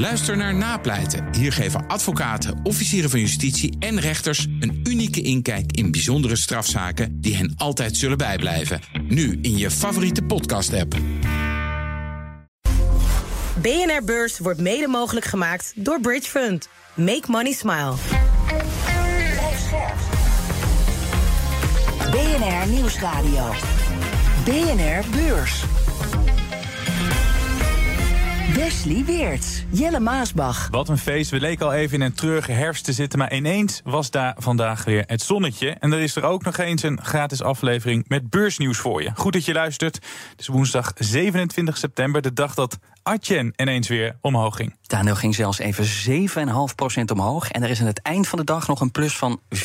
Luister naar Napleiten. Hier geven advocaten, officieren van justitie en rechters een unieke inkijk in bijzondere strafzaken die hen altijd zullen bijblijven. Nu in je favoriete podcast-app. BNR Beurs wordt mede mogelijk gemaakt door Bridge Fund. Make money smile. BNR Nieuwsradio. BNR Beurs. Wesley Weert, Jelle Maasbach. Wat een feest. We leken al even in een treurige herfst te zitten. Maar ineens was daar vandaag weer het zonnetje. En er is er ook nog eens een gratis aflevering met beursnieuws voor je. Goed dat je luistert. Het is woensdag 27 september, de dag dat Atjen ineens weer omhoog ging. Aandeel ging zelfs even 7,5% omhoog. En er is aan het eind van de dag nog een plus van 4%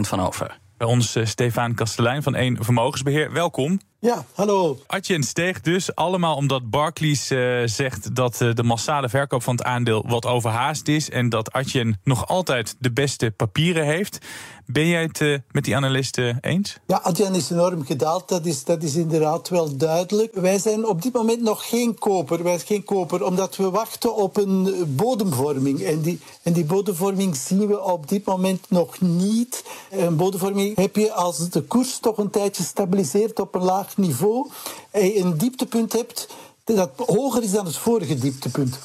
van over. Bij ons uh, Stefan Kastelein van 1 Vermogensbeheer. Welkom. Ja, hallo. Atjen steeg dus allemaal omdat Barclays uh, zegt dat uh, de massale verkoop van het aandeel wat overhaast is. En dat Atjen nog altijd de beste papieren heeft. Ben jij het uh, met die analisten eens? Ja, Adyen is enorm gedaald. Dat is, dat is inderdaad wel duidelijk. Wij zijn op dit moment nog geen koper. Wij zijn geen koper omdat we wachten op een bodemvorming. En die, en die bodemvorming zien we op dit moment nog niet. Een bodemvorming heb je als de koers toch een tijdje stabiliseert op een laag niveau. En je een dieptepunt hebt dat hoger is dan het vorige dieptepunt.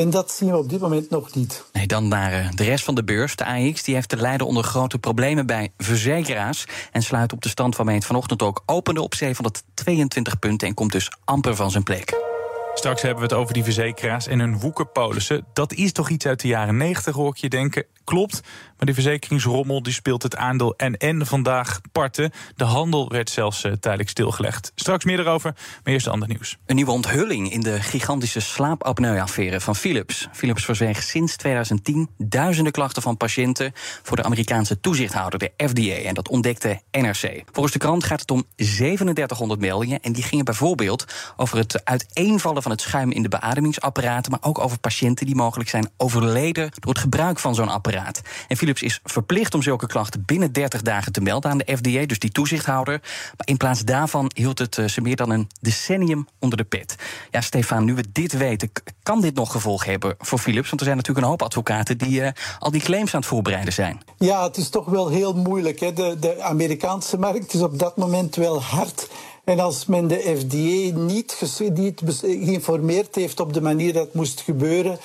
En dat zien we op dit moment nog niet. Nee, dan naar de rest van de beurs. De AX die heeft te lijden onder grote problemen bij verzekeraars. En sluit op de stand waarmee het vanochtend ook opende op 722 punten. En komt dus amper van zijn plek. Straks hebben we het over die verzekeraars en hun woekerpolissen. Dat is toch iets uit de jaren 90, hoor ik je denken. Klopt, maar die verzekeringsrommel die speelt het aandeel en vandaag parten. De handel werd zelfs uh, tijdelijk stilgelegd. Straks meer erover, maar eerst ander nieuws. Een nieuwe onthulling in de gigantische slaapapneu-affaire van Philips. Philips verzweeg sinds 2010 duizenden klachten van patiënten... voor de Amerikaanse toezichthouder, de FDA. En dat ontdekte NRC. Volgens de krant gaat het om 3700 meldingen... en die gingen bijvoorbeeld over het uiteenvallen van het schuim... in de beademingsapparaten, maar ook over patiënten... die mogelijk zijn overleden door het gebruik van zo'n apparaat. En Philips is verplicht om zulke klachten binnen 30 dagen te melden aan de FDA, dus die toezichthouder. Maar in plaats daarvan hield het uh, ze meer dan een decennium onder de pet. Ja, Stefan, nu we dit weten, kan dit nog gevolg hebben voor Philips? Want er zijn natuurlijk een hoop advocaten die uh, al die claims aan het voorbereiden zijn. Ja, het is toch wel heel moeilijk. Hè? De, de Amerikaanse markt is op dat moment wel hard. En als men de FDA niet geïnformeerd heeft op de manier dat moest gebeuren,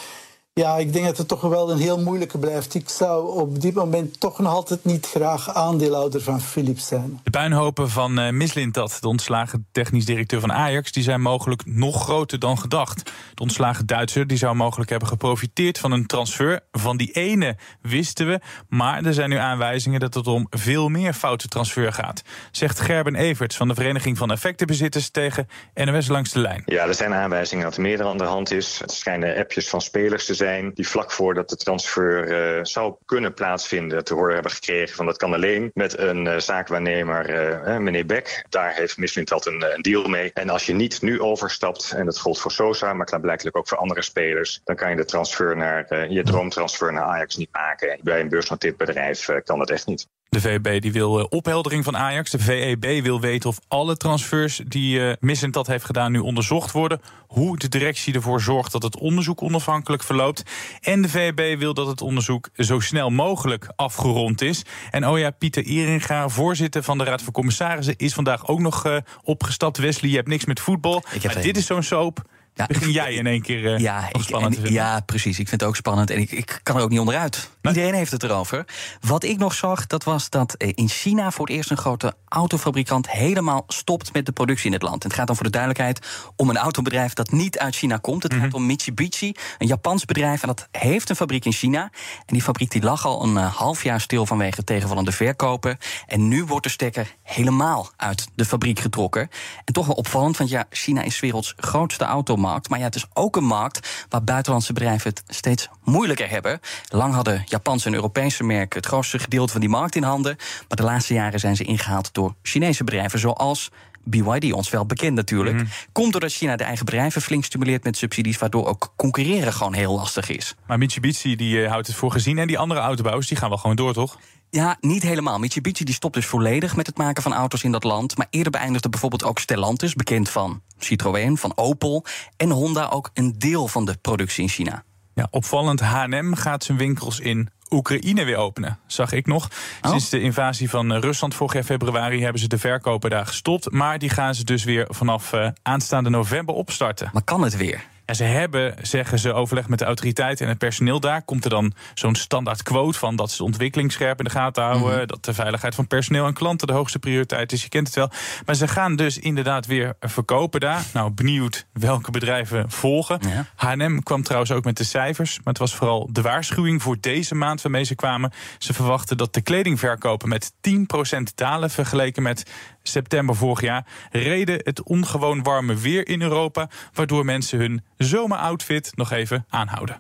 ja, ik denk dat het toch wel een heel moeilijke blijft. Ik zou op dit moment toch nog altijd niet graag aandeelhouder van Philips zijn. De puinhopen van uh, Mislintat, de ontslagen technisch directeur van Ajax... die zijn mogelijk nog groter dan gedacht. De ontslagen Duitser die zou mogelijk hebben geprofiteerd van een transfer. Van die ene wisten we, maar er zijn nu aanwijzingen... dat het om veel meer foute transfer gaat. Zegt Gerben Everts van de Vereniging van Effectenbezitters... tegen NOS Langs de Lijn. Ja, er zijn aanwijzingen dat er meer aan de hand is. Het schijnen appjes van spelers te zijn die vlak voordat de transfer uh, zou kunnen plaatsvinden te horen hebben gekregen van dat kan alleen met een uh, zaakwaarnemer, uh, meneer Beck. Daar heeft Mislintat een, een deal mee. En als je niet nu overstapt, en dat gold voor Sosa, maar klaarblijkelijk ook voor andere spelers, dan kan je de transfer naar je droomtransfer naar Ajax niet maken. Bij een beursgenoteerd bedrijf kan dat echt niet. De VEB die wil opheldering van Ajax. De VEB wil weten of alle transfers die uh, heeft gedaan nu onderzocht worden. Hoe de directie ervoor zorgt dat het onderzoek onafhankelijk verloopt. En de VEB wil dat het onderzoek zo snel mogelijk afgerond is. En oh ja, Pieter Ieringa, voorzitter van de Raad van Commissarissen, is vandaag ook nog uh, opgestapt. Wesley, je hebt niks met voetbal. Maar dit is zo'n soap. Ja, Begin jij in één keer uh, ja, ik, spannend en, Ja, precies. Ik vind het ook spannend. En ik, ik kan er ook niet onderuit. Nee. Iedereen heeft het erover. Wat ik nog zag, dat was dat in China voor het eerst een grote autofabrikant helemaal stopt met de productie in het land. En het gaat dan voor de duidelijkheid om een autobedrijf dat niet uit China komt. Het mm -hmm. gaat om Mitsubishi, een Japans bedrijf. En dat heeft een fabriek in China. En die fabriek die lag al een uh, half jaar stil vanwege tegenvallende verkopen. En nu wordt de stekker helemaal uit de fabriek getrokken. En toch wel opvallend, want ja, China is werelds grootste automarkt. Maar ja, het is ook een markt waar buitenlandse bedrijven het steeds moeilijker hebben. Lang hadden Japanse en Europese merken het grootste gedeelte van die markt in handen. Maar de laatste jaren zijn ze ingehaald door Chinese bedrijven zoals BYD, ons wel bekend natuurlijk. Mm -hmm. Komt doordat China de eigen bedrijven flink stimuleert met subsidies, waardoor ook concurreren gewoon heel lastig is. Maar Mitsubishi die uh, houdt het voor gezien en die andere autobouwers die gaan wel gewoon door, toch? Ja, niet helemaal. Mitsubishi die stopt dus volledig met het maken van auto's in dat land. Maar eerder beëindigde bijvoorbeeld ook Stellantis, bekend van Citroën, van Opel en Honda, ook een deel van de productie in China. Ja, opvallend, H&M gaat zijn winkels in Oekraïne weer openen, zag ik nog. Oh. Sinds de invasie van eh, Rusland vorig jaar februari hebben ze de verkopen daar gestopt. Maar die gaan ze dus weer vanaf uh, aanstaande november opstarten. Maar kan het weer? En ze hebben, zeggen ze, overleg met de autoriteiten en het personeel daar. Komt er dan zo'n standaard quote van dat ze de ontwikkeling scherp in de gaten houden. Mhm. Dat de veiligheid van personeel en klanten de hoogste prioriteit is. Je kent het wel. Maar ze gaan dus inderdaad weer verkopen daar. Nou, benieuwd welke bedrijven volgen. Ja. H&M kwam trouwens ook met de cijfers. Maar het was vooral de waarschuwing voor deze maand waarmee ze kwamen. Ze verwachten dat de kledingverkopen met 10% dalen vergeleken met september vorig jaar. Reden het ongewoon warme weer in Europa. Waardoor mensen hun zomeroutfit nog even aanhouden.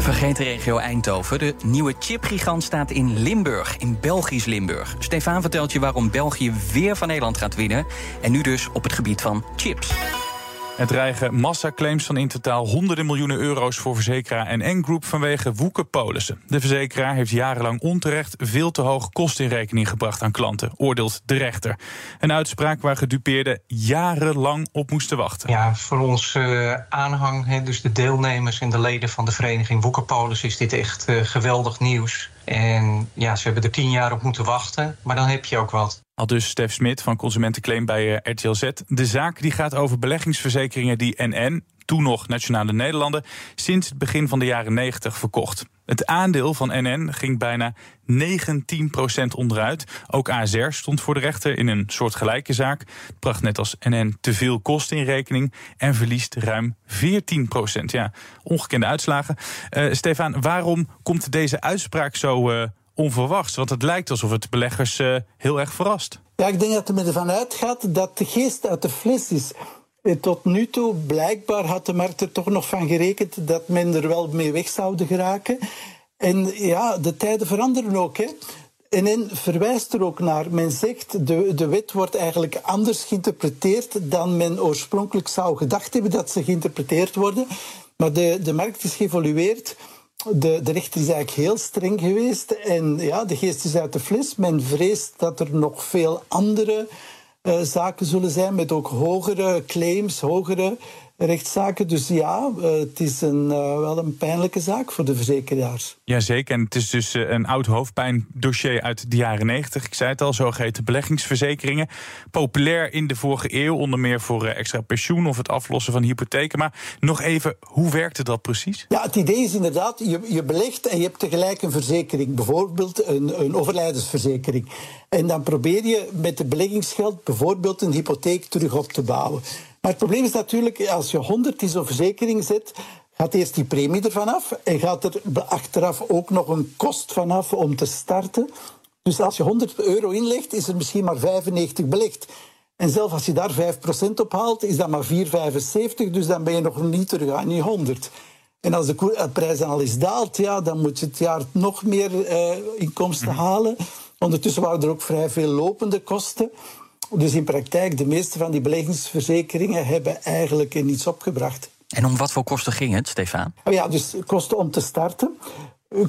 Vergeet regio Eindhoven. De nieuwe chipgigant staat in Limburg, in Belgisch Limburg. Stefan vertelt je waarom België weer van Nederland gaat winnen. En nu dus op het gebied van chips. Er dreigen massaclaims van in totaal honderden miljoenen euro's voor verzekeraar NN Group vanwege woekerpolissen. De verzekeraar heeft jarenlang onterecht veel te hoge kosten in rekening gebracht aan klanten, oordeelt de rechter. Een uitspraak waar gedupeerden jarenlang op moesten wachten. Ja, voor ons uh, aanhang, dus de deelnemers en de leden van de vereniging Woekerpolis, is dit echt uh, geweldig nieuws. En ja, ze hebben er tien jaar op moeten wachten, maar dan heb je ook wat. Al dus Stef Smit van Consumentenclaim bij uh, RTL Z. De zaak die gaat over beleggingsverzekeringen die NN, toen nog Nationale Nederlanden, sinds het begin van de jaren 90 verkocht. Het aandeel van NN ging bijna 19% onderuit. Ook ASR stond voor de rechter in een soortgelijke zaak. Het bracht net als NN te veel kosten in rekening en verliest ruim 14%. Ja, ongekende uitslagen. Uh, Stefan, waarom komt deze uitspraak zo uh, onverwachts? Want het lijkt alsof het beleggers uh, heel erg verrast. Ja, ik denk dat er ervan uitgaat dat de geest uit de fles is. Tot nu toe, blijkbaar had de markt er toch nog van gerekend dat men er wel mee weg zouden geraken. En ja, de tijden veranderen ook. Hè. En en verwijst er ook naar. Men zegt, de, de wet wordt eigenlijk anders geïnterpreteerd dan men oorspronkelijk zou gedacht hebben dat ze geïnterpreteerd worden. Maar de, de markt is geëvolueerd. De, de rechter is eigenlijk heel streng geweest. En ja, de geest is uit de fles. Men vreest dat er nog veel andere zaken zullen zijn met ook hogere claims, hogere rechtszaken. Dus ja, uh, het is een, uh, wel een pijnlijke zaak voor de verzekeraars. Jazeker, en het is dus een oud hoofdpijndossier uit de jaren 90. Ik zei het al, zogeheten beleggingsverzekeringen. Populair in de vorige eeuw, onder meer voor extra pensioen of het aflossen van hypotheken. Maar nog even, hoe werkte dat precies? Ja, het idee is inderdaad, je, je belegt en je hebt tegelijk een verzekering. Bijvoorbeeld een, een overlijdensverzekering. En dan probeer je met het beleggingsgeld bijvoorbeeld een hypotheek terug op te bouwen. Maar het probleem is natuurlijk, als je 100 in zo'n verzekering zet, gaat eerst die premie ervan af en gaat er achteraf ook nog een kost vanaf om te starten. Dus als je 100 euro inlegt, is er misschien maar 95 belegd. En zelfs als je daar 5% op haalt, is dat maar 4,75. Dus dan ben je nog niet terug aan die 100. En als de prijs dan al eens daalt, ja, dan moet je het jaar nog meer uh, inkomsten mm. halen. Ondertussen waren er ook vrij veel lopende kosten. Dus in praktijk, de meeste van die beleggingsverzekeringen hebben eigenlijk niets opgebracht. En om wat voor kosten ging het, Stefan? Oh ja, dus kosten om te starten.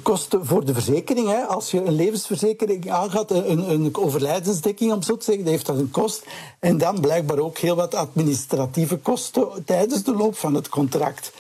Kosten voor de verzekering. Hè. Als je een levensverzekering aangaat, een, een overlijdensdekking om zo te zeggen, dan heeft dat een kost. En dan blijkbaar ook heel wat administratieve kosten tijdens de loop van het contract.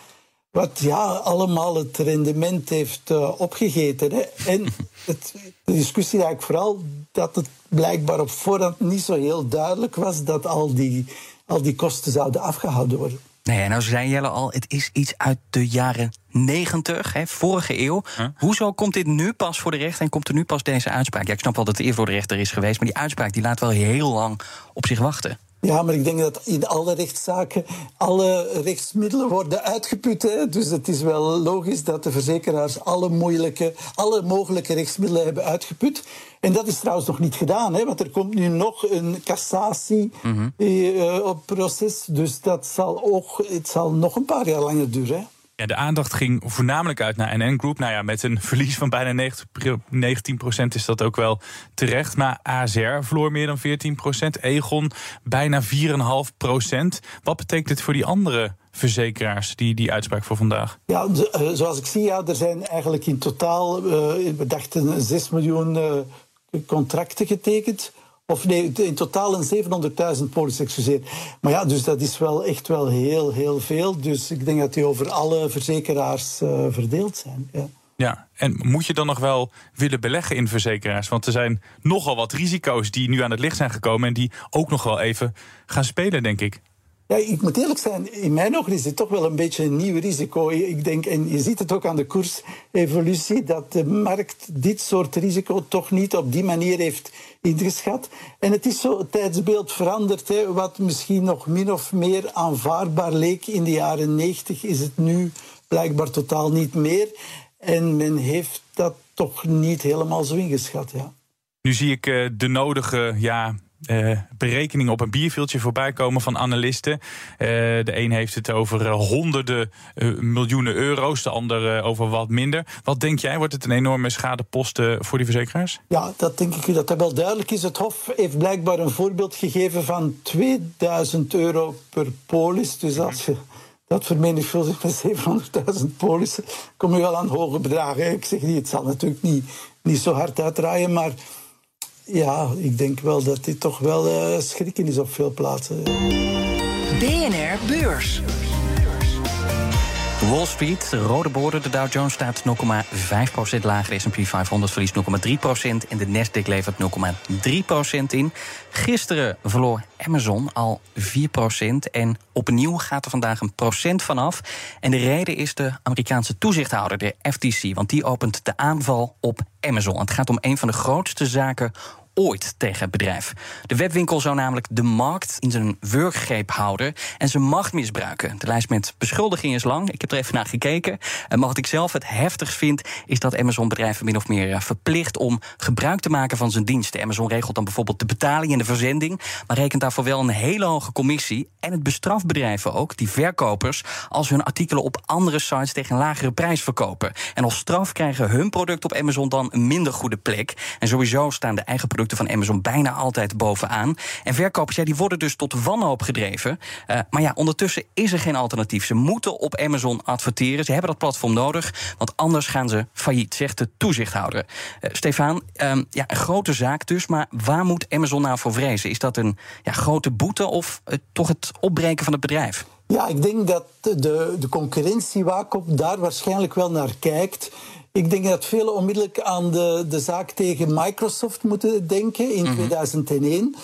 Wat ja, allemaal het rendement heeft uh, opgegeten. Hè. En het, de discussie eigenlijk vooral dat het blijkbaar op voorhand niet zo heel duidelijk was dat al die, al die kosten zouden afgehouden worden. Nee, nou zei Jelle al, het is iets uit de jaren 90, hè, vorige eeuw. Huh? Hoezo komt dit nu pas voor de rechter en komt er nu pas deze uitspraak? Ja, ik snap wel dat het eerst voor de rechter is geweest, maar die uitspraak die laat wel heel lang op zich wachten. Ja, maar ik denk dat in alle rechtszaken alle rechtsmiddelen worden uitgeput. Hè? Dus het is wel logisch dat de verzekeraars alle, moeilijke, alle mogelijke rechtsmiddelen hebben uitgeput. En dat is trouwens nog niet gedaan, hè? want er komt nu nog een cassatie mm -hmm. uh, op proces. Dus dat zal ook, het zal nog een paar jaar langer duren. Hè? Ja, de aandacht ging voornamelijk uit naar NN Group. Nou ja, met een verlies van bijna 90, 19% is dat ook wel terecht. Maar ASR verloor meer dan 14% Egon bijna 4,5% Wat betekent dit voor die andere verzekeraars, die, die uitspraak voor vandaag? Ja, de, uh, zoals ik zie, ja, er zijn eigenlijk in totaal, uh, we dachten 6 miljoen uh, contracten getekend Of nee, in totaal een 700.000 polis, excuseer. Maar ja, dus dat is wel echt wel heel, heel veel. Dus ik denk dat die over alle verzekeraars uh, verdeeld zijn. Ja. Ja, en moet je dan nog wel willen beleggen in verzekeraars? Want er zijn nogal wat risico's die nu aan het licht zijn gekomen en die ook nog wel even gaan spelen, denk ik. Ja, ik moet eerlijk zijn, in mijn ogen is dit toch wel een beetje een nieuw risico. Ik denk, en je ziet het ook aan de koersevolutie, dat de markt dit soort risico toch niet op die manier heeft ingeschat. En het is zo, het tijdsbeeld verandert. Hè, wat misschien nog min of meer aanvaardbaar leek in de jaren 90, is het nu blijkbaar totaal niet meer. En men heeft dat toch niet helemaal zo ingeschat, ja. Nu zie ik uh, de nodige ja, uh, berekeningen op een bierveeltje voorbij komen van analisten. Uh, de een heeft het over honderden miljoenen euro's, de ander over wat minder. Wat denk jij? Wordt het een enorme schadepost voor die verzekeraars? Ja, dat denk ik dat dat wel duidelijk is. Het Hof heeft blijkbaar een voorbeeld gegeven van 2000 euro per polis. Dus als je dat vermenigvuldigt met 700.000 polissen, kom je wel aan hoge bedragen. Ik zeg niet, het zal natuurlijk niet, niet zo hard uitdraaien, maar ja, ik denk wel dat dit toch wel uh, schrikken is op veel plaatsen. BNR Beurs. Wall Street, rode borden. De Dow Jones staat 0,5% lager. De S&P 500 verliest 0,3% en de Nasdaq levert 0,3% in. Gisteren verloor Amazon al 4% en opnieuw gaat er vandaag een procent vanaf. En de reden is de Amerikaanse toezichthouder, de FTC, want die opent de aanval op Amazon. Het gaat om een van de grootste zaken ooit tegen het bedrijf. De webwinkel zou namelijk de markt in zijn wurggreep houden en zijn macht misbruiken. De lijst met beschuldigingen is lang. Ik heb er even naar gekeken. Maar wat ik zelf het heftigst vind, is dat Amazon bedrijven min of meer eh, verplicht om gebruik te maken van zijn diensten. Amazon regelt dan bijvoorbeeld de betaling en de verzending, maar rekent daarvoor wel een hele hoge commissie. En het bestraft bedrijven ook, die verkopers, als hun artikelen op andere sites tegen een lagere prijs verkopen. En als straf krijgen hun producten op Amazon dan een minder goede plek. En sowieso staan de eigen producten van Amazon bijna altijd bovenaan. En verkopers ja, die worden dus tot wanhoop gedreven. Uh, maar ja, ondertussen is er geen alternatief. Ze moeten op Amazon adverteren. Ze hebben dat platform nodig, want anders gaan ze failliet, zegt de toezichthouder. Uh, Stefan, um, ja, een grote zaak dus, maar waar moet Amazon nou voor vrezen? Is dat een ja, grote boete of uh, toch het opbreken van het bedrijf? Ja, ik denk dat de, de concurrentiewaakhond daar waarschijnlijk wel naar kijkt. Ik denk dat velen onmiddellijk aan de, de zaak tegen Microsoft moeten denken in 2001. Mhm.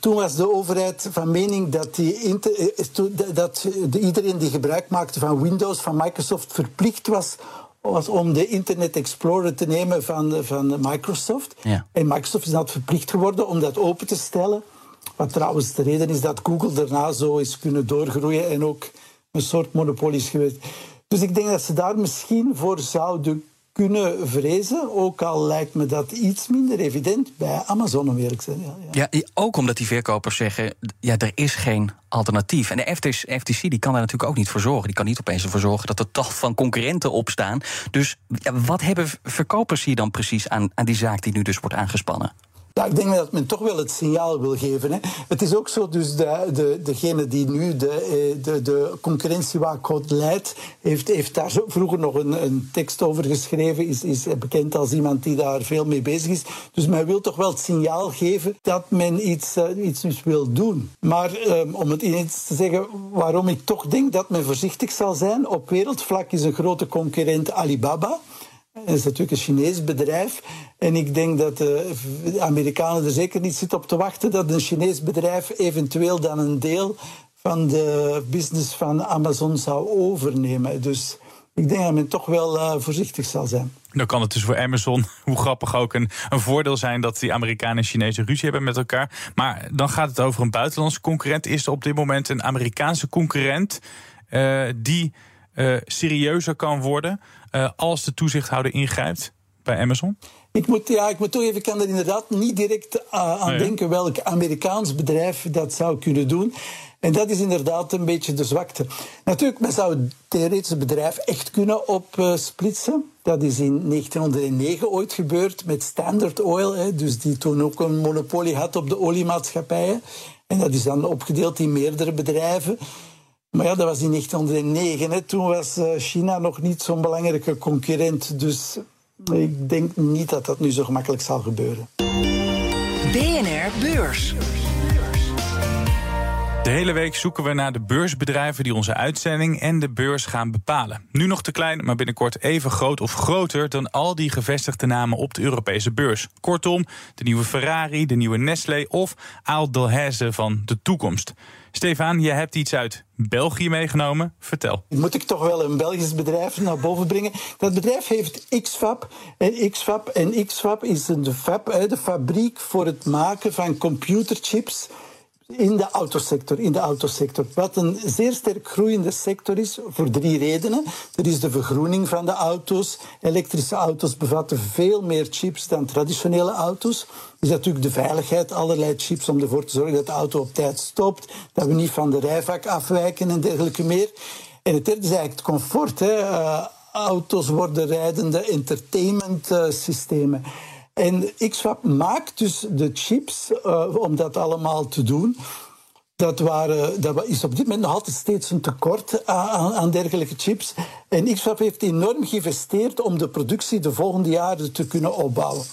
Toen was de overheid van mening dat, die eh, dat de, iedereen die gebruik maakte van Windows, van Microsoft, verplicht was, was om de Internet Explorer te nemen van, van Microsoft. Ja. En Microsoft is dat verplicht geworden om dat open te stellen. Wat trouwens de reden is dat Google daarna zo is kunnen doorgroeien en ook een soort monopolie is geweest. Dus ik denk dat ze daar misschien voor zouden kunnen vrezen. Ook al lijkt me dat iets minder evident bij Amazon werk zijn. Ja, ja. ja, ook omdat die verkopers zeggen: ja, er is geen alternatief. En de FTC die kan daar natuurlijk ook niet voor zorgen. Die kan niet opeens ervoor zorgen dat er tal van concurrenten opstaan. Dus wat hebben verkopers hier dan precies aan, aan die zaak die nu dus wordt aangespannen? Ja, ik denk dat men toch wel het signaal wil geven. Hè. Het is ook zo, dus de, de, degene die nu de, eh, de, de leidt, heeft, heeft daar vroeger nog een, een tekst over geschreven, is, is bekend als iemand die daar veel mee bezig is. Dus men wil toch wel het signaal geven dat men iets, uh, iets dus wil doen. Maar um, om het ineens te zeggen waarom ik toch denk dat men voorzichtig zal zijn, op wereldvlak is een grote concurrent Alibaba. Het is natuurlijk een Chinees bedrijf. En ik denk dat de Amerikanen er zeker niet zitten op te wachten dat een Chinees bedrijf eventueel dan een deel van de business van Amazon zou overnemen. Dus ik denk dat men toch wel uh, voorzichtig zal zijn. Dan kan het dus voor Amazon, hoe grappig ook, een, een voordeel zijn dat die Amerikanen en Chinezen ruzie hebben met elkaar. Maar dan gaat het over een buitenlandse concurrent. Is er op dit moment een Amerikaanse concurrent uh, die uh, serieuzer kan worden uh, als de toezichthouder ingrijpt bij Amazon? Ik moet, ja, ik moet toch even, ik kan er inderdaad niet direct uh, aan nee. denken welk Amerikaans bedrijf dat zou kunnen doen. En dat is inderdaad een beetje de zwakte. Natuurlijk, men zou het theoretische bedrijf echt kunnen opsplitsen. Dat is in 1909 ooit gebeurd met Standard Oil, hè, dus die toen ook een monopolie had op de oliemaatschappijen. En dat is dan opgedeeld in meerdere bedrijven. Maar ja, dat was in 1909. Hè. Toen was eh, China nog niet zo'n belangrijke concurrent. Dus ik denk niet dat dat nu zo gemakkelijk zal gebeuren. BNR BNR Beurs. De hele week zoeken we naar de beursbedrijven die onze uitzending en de beurs gaan bepalen. Nu nog te klein, maar binnenkort even groot of groter dan al die gevestigde namen op de Europese beurs. Kortom, de nieuwe Ferrari, de nieuwe Nestlé of Aal Delhaize van de toekomst. Stefan, je hebt iets uit België meegenomen. Vertel. Moet ik toch wel een Belgisch bedrijf naar boven brengen? Dat bedrijf heeft XFAB. En XFAB, en XFAB is de, fab, de fabriek voor het maken van computerchips in de autosector, in de autosector. Wat een zeer sterk groeiende sector is, voor drie redenen. Er is de vergroening van de auto's. Elektrische auto's bevatten veel meer chips dan traditionele auto's. Is natuurlijk de veiligheid, allerlei chips om ervoor te zorgen dat de auto op tijd stopt, dat we niet van de rijvak afwijken en dergelijke meer. En het derde is eigenlijk het comfort. Uh, auto's worden rijdende entertainmentsystemen. Uh, en XFAB maakt dus de chips uh, om dat allemaal te doen. Dat, waren, dat is op dit moment nog altijd steeds een tekort aan, aan dergelijke chips. En XFAB heeft enorm geïnvesteerd om de productie de volgende jaren te kunnen opbouwen.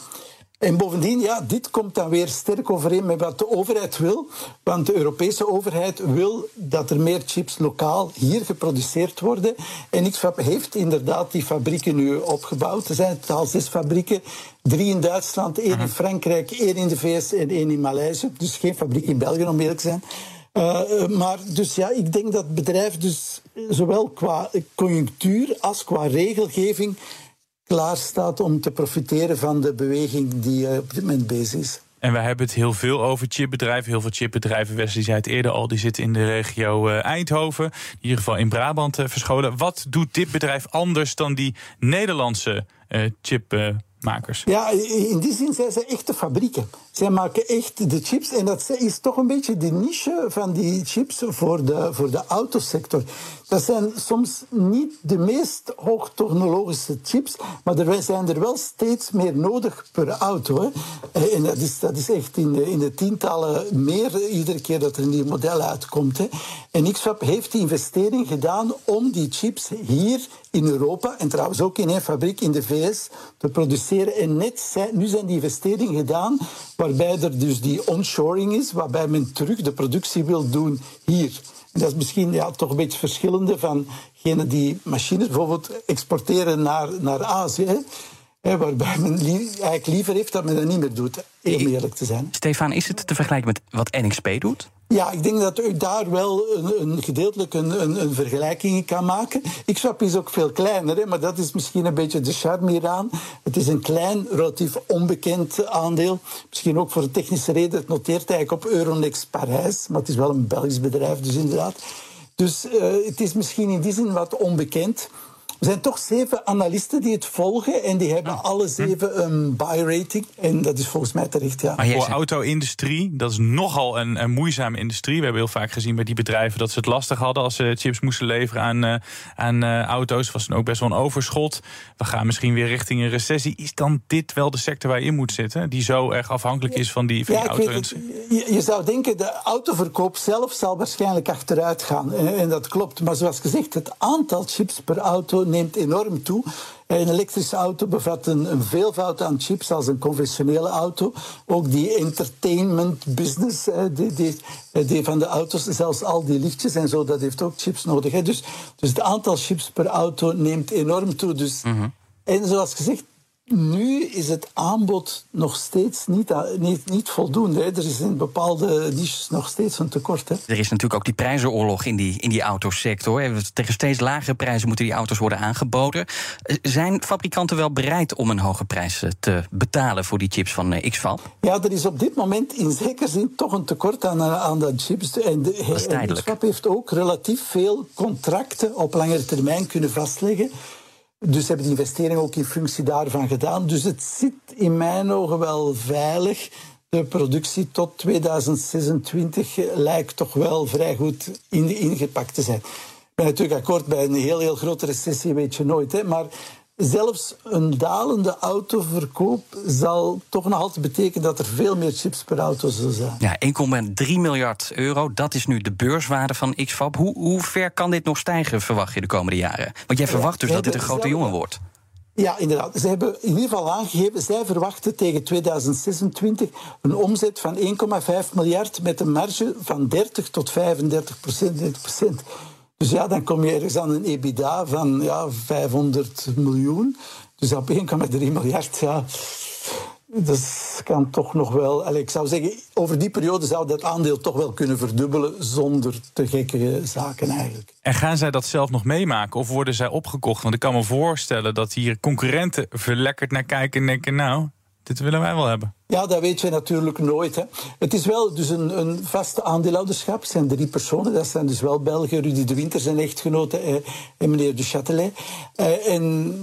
En bovendien, ja, dit komt dan weer sterk overeen met wat de overheid wil. Want de Europese overheid wil dat er meer chips lokaal hier geproduceerd worden. En XFAB heeft inderdaad die fabrieken nu opgebouwd. Er zijn totaal zes fabrieken. Drie in Duitsland, één in mhm. Frankrijk, één in de VS en één in Maleisië. Dus geen fabriek in België, om eerlijk te zijn. Uh, maar dus ja, ik denk dat het bedrijf dus zowel qua conjunctuur als qua regelgeving klaar staat om te profiteren van de beweging die eh, op dit moment bezig is. En we hebben het heel veel over chipbedrijven. Heel veel chipbedrijven, Wesley zei het eerder al, die zitten in de regio uh, Eindhoven. In ieder geval in Brabant uh, verscholen. Wat doet dit bedrijf anders dan die Nederlandse uh, chipmakers? ja, in die zin zijn ze echte fabrieken. Zij maken echt de chips. En dat is toch een beetje de niche van die chips voor de, voor de autosector. Dat zijn soms niet de meest hoogtechnologische chips, maar er zijn er wel steeds meer nodig per auto. Hè. Eh, en dat is, dat is echt in de, in de tientallen meer iedere keer dat er een nieuw model uitkomt. Hè. En XFAB heeft die investering gedaan om die chips hier in Europa, en trouwens ook in een fabriek in de VS, te produceren. En net zijn, nu zijn die investeringen gedaan waarbij er dus die onshoring is, waarbij men terug de productie wil doen hier. En dat is misschien ja, toch een beetje verschillende van die machines bijvoorbeeld exporteren naar, naar Azië. Hè, waarbij men eigenlijk liever heeft dat men dat niet meer doet, om eerlijk te zijn. Stefan, is het te vergelijken met wat NXP doet? Ja, ik denk dat u daar wel een, een gedeeltelijk een, een, een, vergelijking in kan maken. XWAP is ook veel kleiner, hè, maar dat is misschien een beetje de charme hieraan. Het is een klein, relatief onbekend aandeel. Misschien ook voor een technische reden. Het noteert eigenlijk op Euronext Parijs, maar het is wel een Belgisch bedrijf, dus inderdaad. Dus uh, het is misschien in die zin wat onbekend. Er zijn toch zeven analisten die het volgen en die hebben alle zeven een buy-rating. En dat is volgens mij terecht, ja. Maar voor auto-industrie, dat is nogal een, een, moeizame industrie. We hebben heel vaak gezien bij die bedrijven dat ze het lastig hadden als ze chips moesten leveren aan, uh, aan uh, auto's. Was dan ook best wel een overschot. We gaan misschien weer richting een recessie. Is dan dit wel de sector waar je in moet zitten? Die zo erg afhankelijk is van die, van ja, die auto-industrie? Je, je, zou denken, de autoverkoop zelf zal waarschijnlijk achteruit gaan. En, en dat klopt. Maar zoals gezegd, het aantal chips per auto neemt enorm toe. Een elektrische auto bevat een, een, veelvoud aan chips als een conventionele auto. Ook die entertainment business die, die, die, van de auto's, zelfs al die lichtjes en zo, dat heeft ook chips nodig. Dus, dus het aantal chips per auto neemt enorm toe. Dus, mm -hmm. En zoals gezegd, nu is het aanbod nog steeds niet, niet, niet voldoende. Hè. Er is in bepaalde niches nog steeds een tekort. Hè. Er is natuurlijk ook die prijzenoorlog in die, in die autosector. Tegen steeds lagere prijzen moeten die auto's worden aangeboden. Eh, zijn fabrikanten wel bereid om een hoge prijs te betalen voor die chips van eh, XFAB? Ja, er is op dit moment in zekere zin toch een tekort aan, eh, aan de chips. En de, XFAB heeft ook relatief veel contracten op langere termijn kunnen vastleggen dus hebben die investeringen ook in functie daarvan gedaan. Dus het zit in mijn ogen wel veilig. De productie tot 2026 lijkt toch wel vrij goed ingepakt te zijn. Ik ben natuurlijk akkoord bij een heel, heel grote recessie, weet je nooit. Hè, maar zelfs een dalende autoverkoop zal toch nog altijd betekenen dat er veel meer chips per auto zullen zijn. Ja, 1,3 miljard euro, dat is nu de beurswaarde van XFAB. Hoe, hoe ver kan dit nog stijgen, verwacht je de komende jaren? Want jij verwacht dus dat dit een grote jongen wordt. Ja, inderdaad. Ze hebben in ieder geval aangegeven, zij verwachten tegen 2026 een omzet van 1,5 miljard met een marge van 30 tot 35 procent. Dus ja, dan kom je ergens aan een EBITDA van ja, 500 miljoen. Dus op 1,3 miljard, ja, dat kan toch nog wel. ik zou zeggen, over die periode zou dat aandeel toch wel kunnen verdubbelen zonder te gekke zaken eigenlijk. En gaan zij dat zelf nog meemaken of worden zij opgekocht? Want ik kan me voorstellen dat hier concurrenten verlekkerd naar kijken en denken: Nou, dit willen wij wel hebben. Ja, dat weet je natuurlijk nooit. Hè. Het is wel dus een, een vaste aandeelhouderschap. Het zijn drie personen. Dat zijn dus wel Belgen. Rudy de Winter, zijn echtgenote, eh, en meneer de Châtelet. Eh, en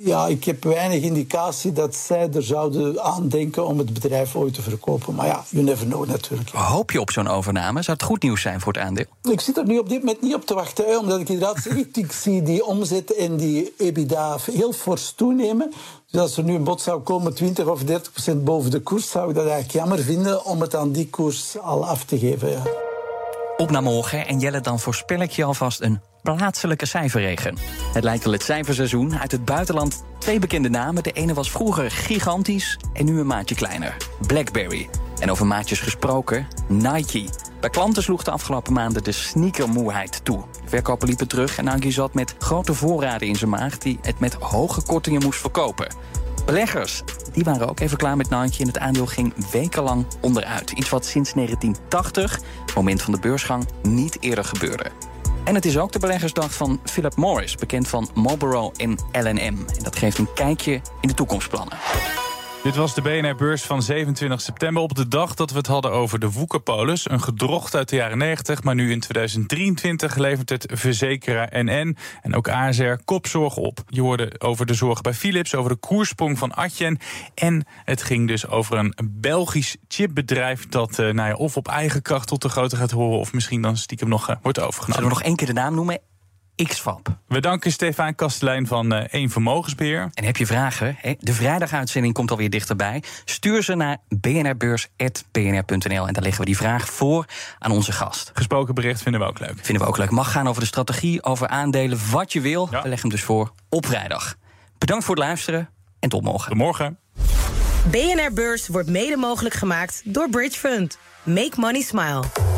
ja, ik heb weinig indicatie dat zij er zouden aandenken om het bedrijf ooit te verkopen. Maar ja, you never know natuurlijk. Hoop je op zo'n overname? Zou het goed nieuws zijn voor het aandeel? Ik zit er nu op dit moment niet op te wachten, hè, omdat ik inderdaad zeg, ik zie die omzet en die EBITDA heel fors toenemen. Dus als er nu een bod zou komen, 20 of 30 procent boven de koers, zou ik dat eigenlijk jammer vinden om het aan die koers al af te geven. Ja. Op naar morgen en Jelle, dan voorspel ik je alvast een plaatselijke cijferregen. Het lijkt wel het cijferseizoen. Uit het buitenland twee bekende namen. De ene was vroeger gigantisch en nu een maatje kleiner. Blackberry. En over maatjes gesproken, Nike. Bij klanten sloeg de afgelopen maanden de sneakermoeheid toe. Verkopen liepen terug en Nike zat met grote voorraden in zijn maag... die het met hoge kortingen moest verkopen. Beleggers die waren ook even klaar met Nike en het aandeel ging wekenlang onderuit. Iets wat sinds 1980, moment van de beursgang, niet eerder gebeurde. En het is ook de beleggersdag van Philip Morris, bekend van Marlboro en L&M. En dat geeft een kijkje in de toekomstplannen. Dit was de BNR-beurs van 27 september. Op de dag dat we het hadden over de Woekerpolis. Een gedrocht uit de jaren 90, maar nu in 2023 levert het verzekeraar NN en ook ASR kopzorg op. Je hoorde over de zorgen bij Philips, over de koersprong van Atjen. En het ging dus over een Belgisch chipbedrijf dat uh, nou ja, of op eigen kracht tot de grootte gaat horen... of misschien dan stiekem nog uh, wordt overgenomen. Zullen we nog één keer de naam noemen? XFAP. We danken Stefan Kastelein van uh, Eén Vermogensbeheer. En heb je vragen? De vrijdaguitzending komt alweer dichterbij. Stuur ze naar bnrbeurs.bnr.nl en dan leggen we die vraag voor aan onze gast. Gesproken bericht vinden we ook leuk. Vinden we ook leuk. Mag gaan over de strategie, over aandelen, wat je wil. We leggen hem dus voor op vrijdag. Bedankt voor het luisteren en tot morgen. Tot morgen. BNR Beurs wordt mede mogelijk gemaakt door Bridge Fund. Make money smile.